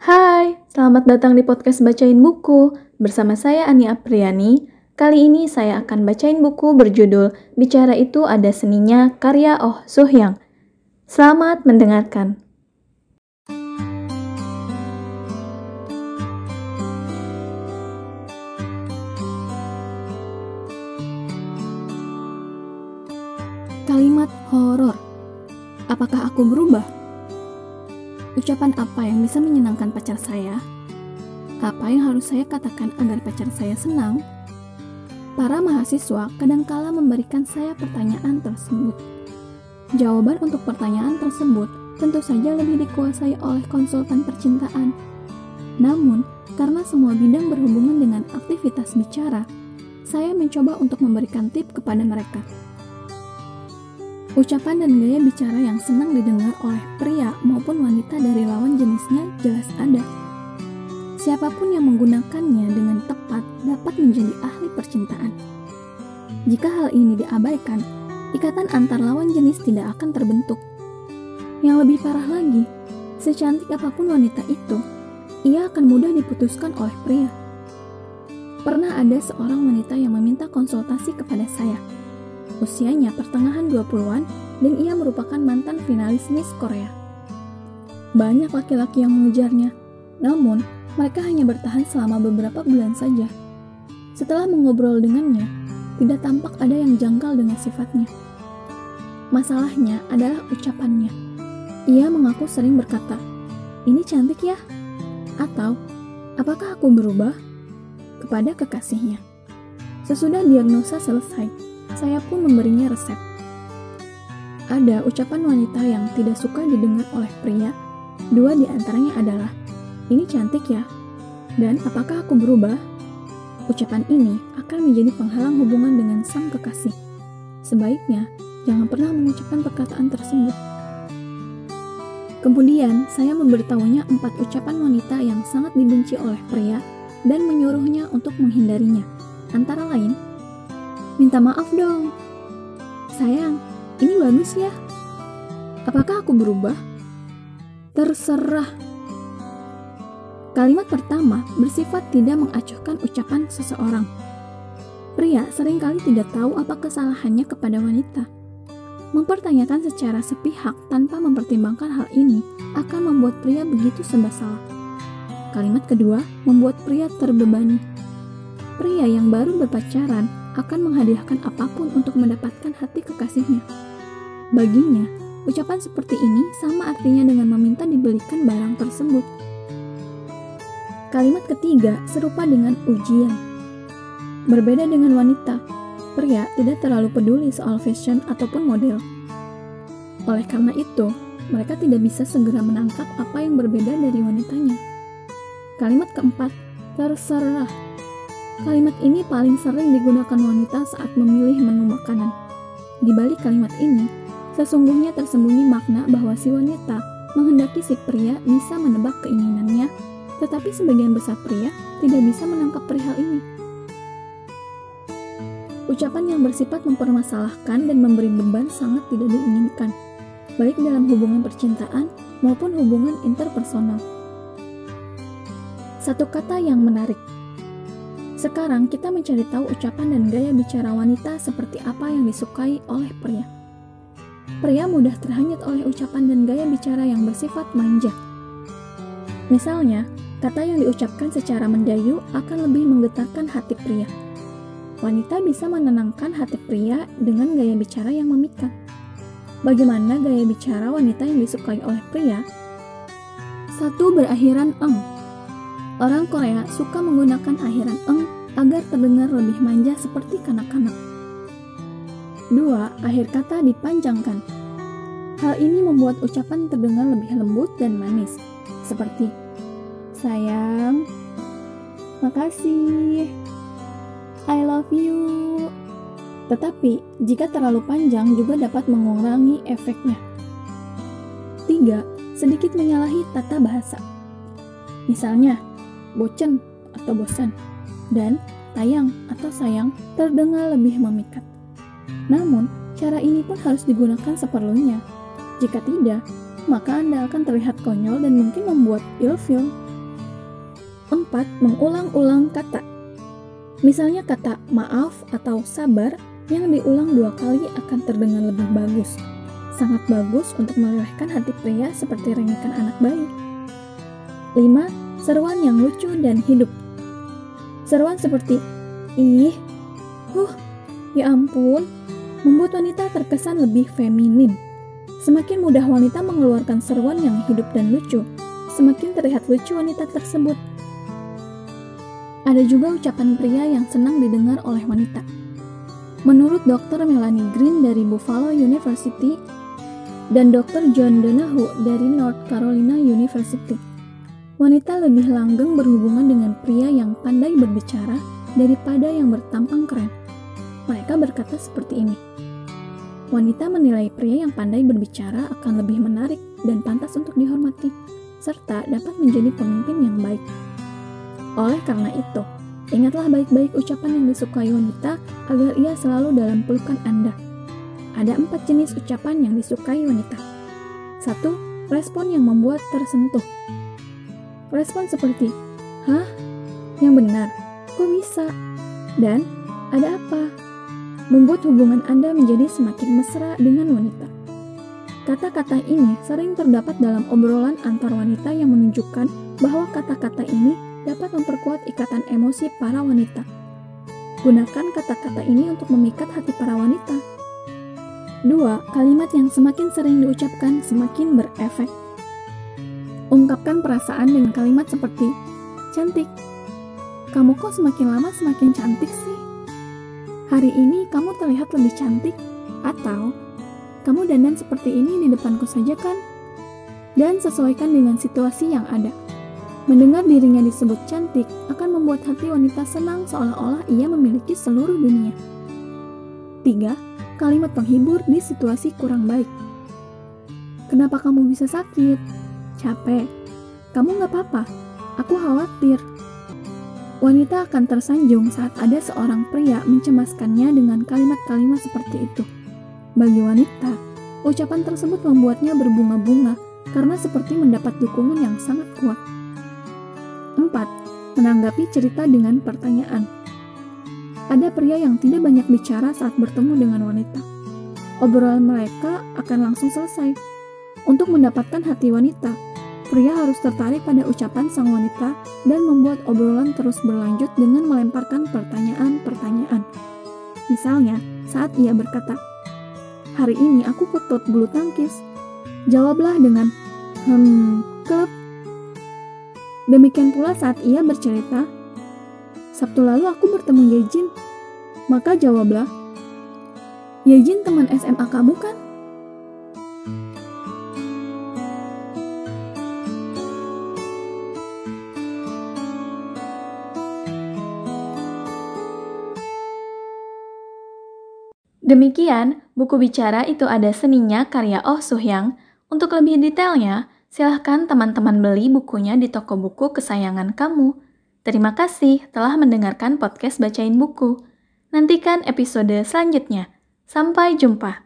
Hai, selamat datang di podcast Bacain Buku. Bersama saya Ani Apriani. Kali ini saya akan bacain buku berjudul Bicara Itu Ada Seninya karya Oh Suhyang. Selamat mendengarkan. Kalimat horor. Apakah aku berubah? Ucapan apa yang bisa menyenangkan pacar saya? Apa yang harus saya katakan agar pacar saya senang? Para mahasiswa kadangkala memberikan saya pertanyaan tersebut. Jawaban untuk pertanyaan tersebut tentu saja lebih dikuasai oleh konsultan percintaan. Namun, karena semua bidang berhubungan dengan aktivitas bicara, saya mencoba untuk memberikan tip kepada mereka. Ucapan dan gaya bicara yang senang didengar oleh pria maupun wanita dari lawan jenisnya jelas ada. Siapa pun yang menggunakannya dengan tepat dapat menjadi ahli percintaan. Jika hal ini diabaikan, ikatan antar lawan jenis tidak akan terbentuk. Yang lebih parah lagi, secantik apa pun wanita itu, ia akan mudah diputuskan oleh pria. Pernah ada seorang wanita yang meminta konsultasi kepada saya Usianya pertengahan 20-an dan ia merupakan mantan finalis Miss Korea. Banyak laki-laki yang mengejarnya, namun mereka hanya bertahan selama beberapa bulan saja. Setelah mengobrol dengannya, tidak tampak ada yang janggal dengan sifatnya. Masalahnya adalah ucapannya. Ia mengaku sering berkata, "Ini cantik ya?" atau "Apakah aku berubah?" kepada kekasihnya. Sesudah diagnosa selesai, saya pun memberinya resep. Ada ucapan wanita yang tidak suka didengar oleh pria. Dua di antaranya adalah, "Ini cantik ya," dan "Apakah aku berubah?" Ucapan ini akan menjadi penghalang hubungan dengan sang kekasih. Sebaiknya jangan pernah mengucapkan perkataan tersebut. Kemudian, saya memberitahunya empat ucapan wanita yang sangat dibenci oleh pria dan menyuruhnya untuk menghindarinya. Antara lain, Minta maaf dong. Sayang, ini bagus ya. Apakah aku berubah? Terserah. Kalimat pertama bersifat tidak mengacuhkan ucapan seseorang. Pria sering kali tidak tahu apa kesalahannya kepada wanita. Mempertanyakan secara sepihak tanpa mempertimbangkan hal ini akan membuat pria begitu serba salah. Kalimat kedua membuat pria terbebani. Pria yang baru berpacaran akan menghadiahkan apa pun untuk mendapatkan hati kekasihnya. Baginya, ucapan seperti ini sama artinya dengan meminta dibelikan barang tersebut. Kalimat ketiga serupa dengan ujian. Berbeda dengan wanita, pria tidak terlalu peduli soal fashion ataupun model. Oleh karena itu, mereka tidak bisa segera menangkap apa yang berbeda dari wanitanya. Kalimat keempat, terserah Kalimat ini paling sering digunakan wanita saat memilih menu makanan. Di balik kalimat ini, sesungguhnya tersembunyi makna bahwa si wanita menghendaki si pria bisa menebak keinginannya, tetapi sebagian besar pria tidak bisa menangkap perihal ini. Ucapan yang bersifat mempermasalahkan dan memberi beban sangat tidak diinginkan, baik dalam hubungan percintaan maupun hubungan interpersonal. Satu kata yang menarik, sekarang kita mencari tahu ucapan dan gaya bicara wanita seperti apa yang disukai oleh pria. Pria mudah terhanyut oleh ucapan dan gaya bicara yang bersifat manja. Misalnya, kata yang diucapkan secara mendayu akan lebih menggetarkan hati pria. Wanita bisa menenangkan hati pria dengan gaya bicara yang memikat. Bagaimana gaya bicara wanita yang disukai oleh pria? Satu berakhiran eng, Orang Korea suka menggunakan akhiran eng agar terdengar lebih manja seperti kanak-kanak. Dua, akhir kata dipanjangkan. Hal ini membuat ucapan terdengar lebih lembut dan manis, seperti sayang, makasih, I love you. Tetapi, jika terlalu panjang juga dapat mengurangi efeknya. Tiga, sedikit menyalahi tata bahasa. Misalnya, bocen atau bosan, dan tayang atau sayang terdengar lebih memikat. Namun, cara ini pun harus digunakan seperlunya. Jika tidak, maka Anda akan terlihat konyol dan mungkin membuat ilfil tepat mengulang-ulang kata. Misalnya kata maaf atau sabar yang diulang dua kali akan terdengar lebih bagus. Sangat bagus untuk melelehkan hati pria seperti rengekan anak bayi. 5. Seruan yang lucu dan hidup. Seruan seperti ih, huh, ya ampun, membuat wanita terkesan lebih feminin. Semakin mudah wanita mengeluarkan seruan yang hidup dan lucu, semakin terlihat lucu wanita tersebut. Ada juga ucapan pria yang senang didengar oleh wanita. Menurut Dr. Melanie Green dari Buffalo University dan Dr. John Donahue dari North Carolina University, wanita lebih langgeng berhubungan dengan pria yang pandai berbicara daripada yang bertampang keren. Mereka berkata seperti ini. Wanita menilai pria yang pandai berbicara akan lebih menarik dan pantas untuk dihormati, serta dapat menjadi pemimpin yang baik. Oleh karena itu, Ingatlah baik-baik ucapan yang disukai wanita agar ia selalu dalam pelukan Anda. Ada empat jenis ucapan yang disukai wanita. Satu, respon yang membuat tersentuh. Respon seperti, Hah? Yang benar? Kok bisa? Dan, ada apa? Membuat hubungan Anda menjadi semakin mesra dengan wanita. Kata-kata ini sering terdapat dalam obrolan antar wanita yang menunjukkan bahwa kata-kata ini dapat memperkuat ikatan emosi para wanita. Gunakan kata-kata ini untuk memikat hati para wanita. 2. Kalimat yang semakin sering diucapkan semakin berefek. Ungkapkan perasaan dengan kalimat seperti cantik. Kamu kok semakin lama semakin cantik sih? Hari ini kamu terlihat lebih cantik atau kamu dandan seperti ini di depanku saja kan? Dan sesuaikan dengan situasi yang ada. Mendengar dirinya disebut cantik akan membuat hati wanita senang seolah-olah ia memiliki seluruh dunia. 3. Kalimat penghibur di situasi kurang baik. Kenapa kamu bisa sakit? Capek? Kamu gak apa-apa? Aku khawatir. Wanita akan tersanjung saat ada seorang pria mencemaskannya dengan kalimat-kalimat seperti itu. Bagi wanita, ucapan tersebut membuatnya berbunga-bunga karena seperti mendapat dukungan yang sangat kuat. 4. Menanggapi cerita dengan pertanyaan. Ada pria yang tidak banyak bicara saat bertemu dengan wanita. Obrolan mereka akan langsung selesai. Untuk mendapatkan hati wanita, pria harus tertarik pada ucapan sang wanita dan membuat obrolan terus berlanjut dengan melemparkan pertanyaan-pertanyaan. Misalnya, saat ia berkata, "Hari ini aku ketut bulu tangkis." Jawablah dengan, "Hmm, klub Demikian pula saat ia bercerita, Sabtu lalu aku bertemu Yejin. Maka jawablah, Yejin teman SMA kamu kan? Demikian, buku bicara itu ada seninya karya Oh Suhyang. Untuk lebih detailnya, Silahkan teman-teman beli bukunya di toko buku kesayangan kamu. Terima kasih telah mendengarkan podcast Bacain Buku. Nantikan episode selanjutnya. Sampai jumpa.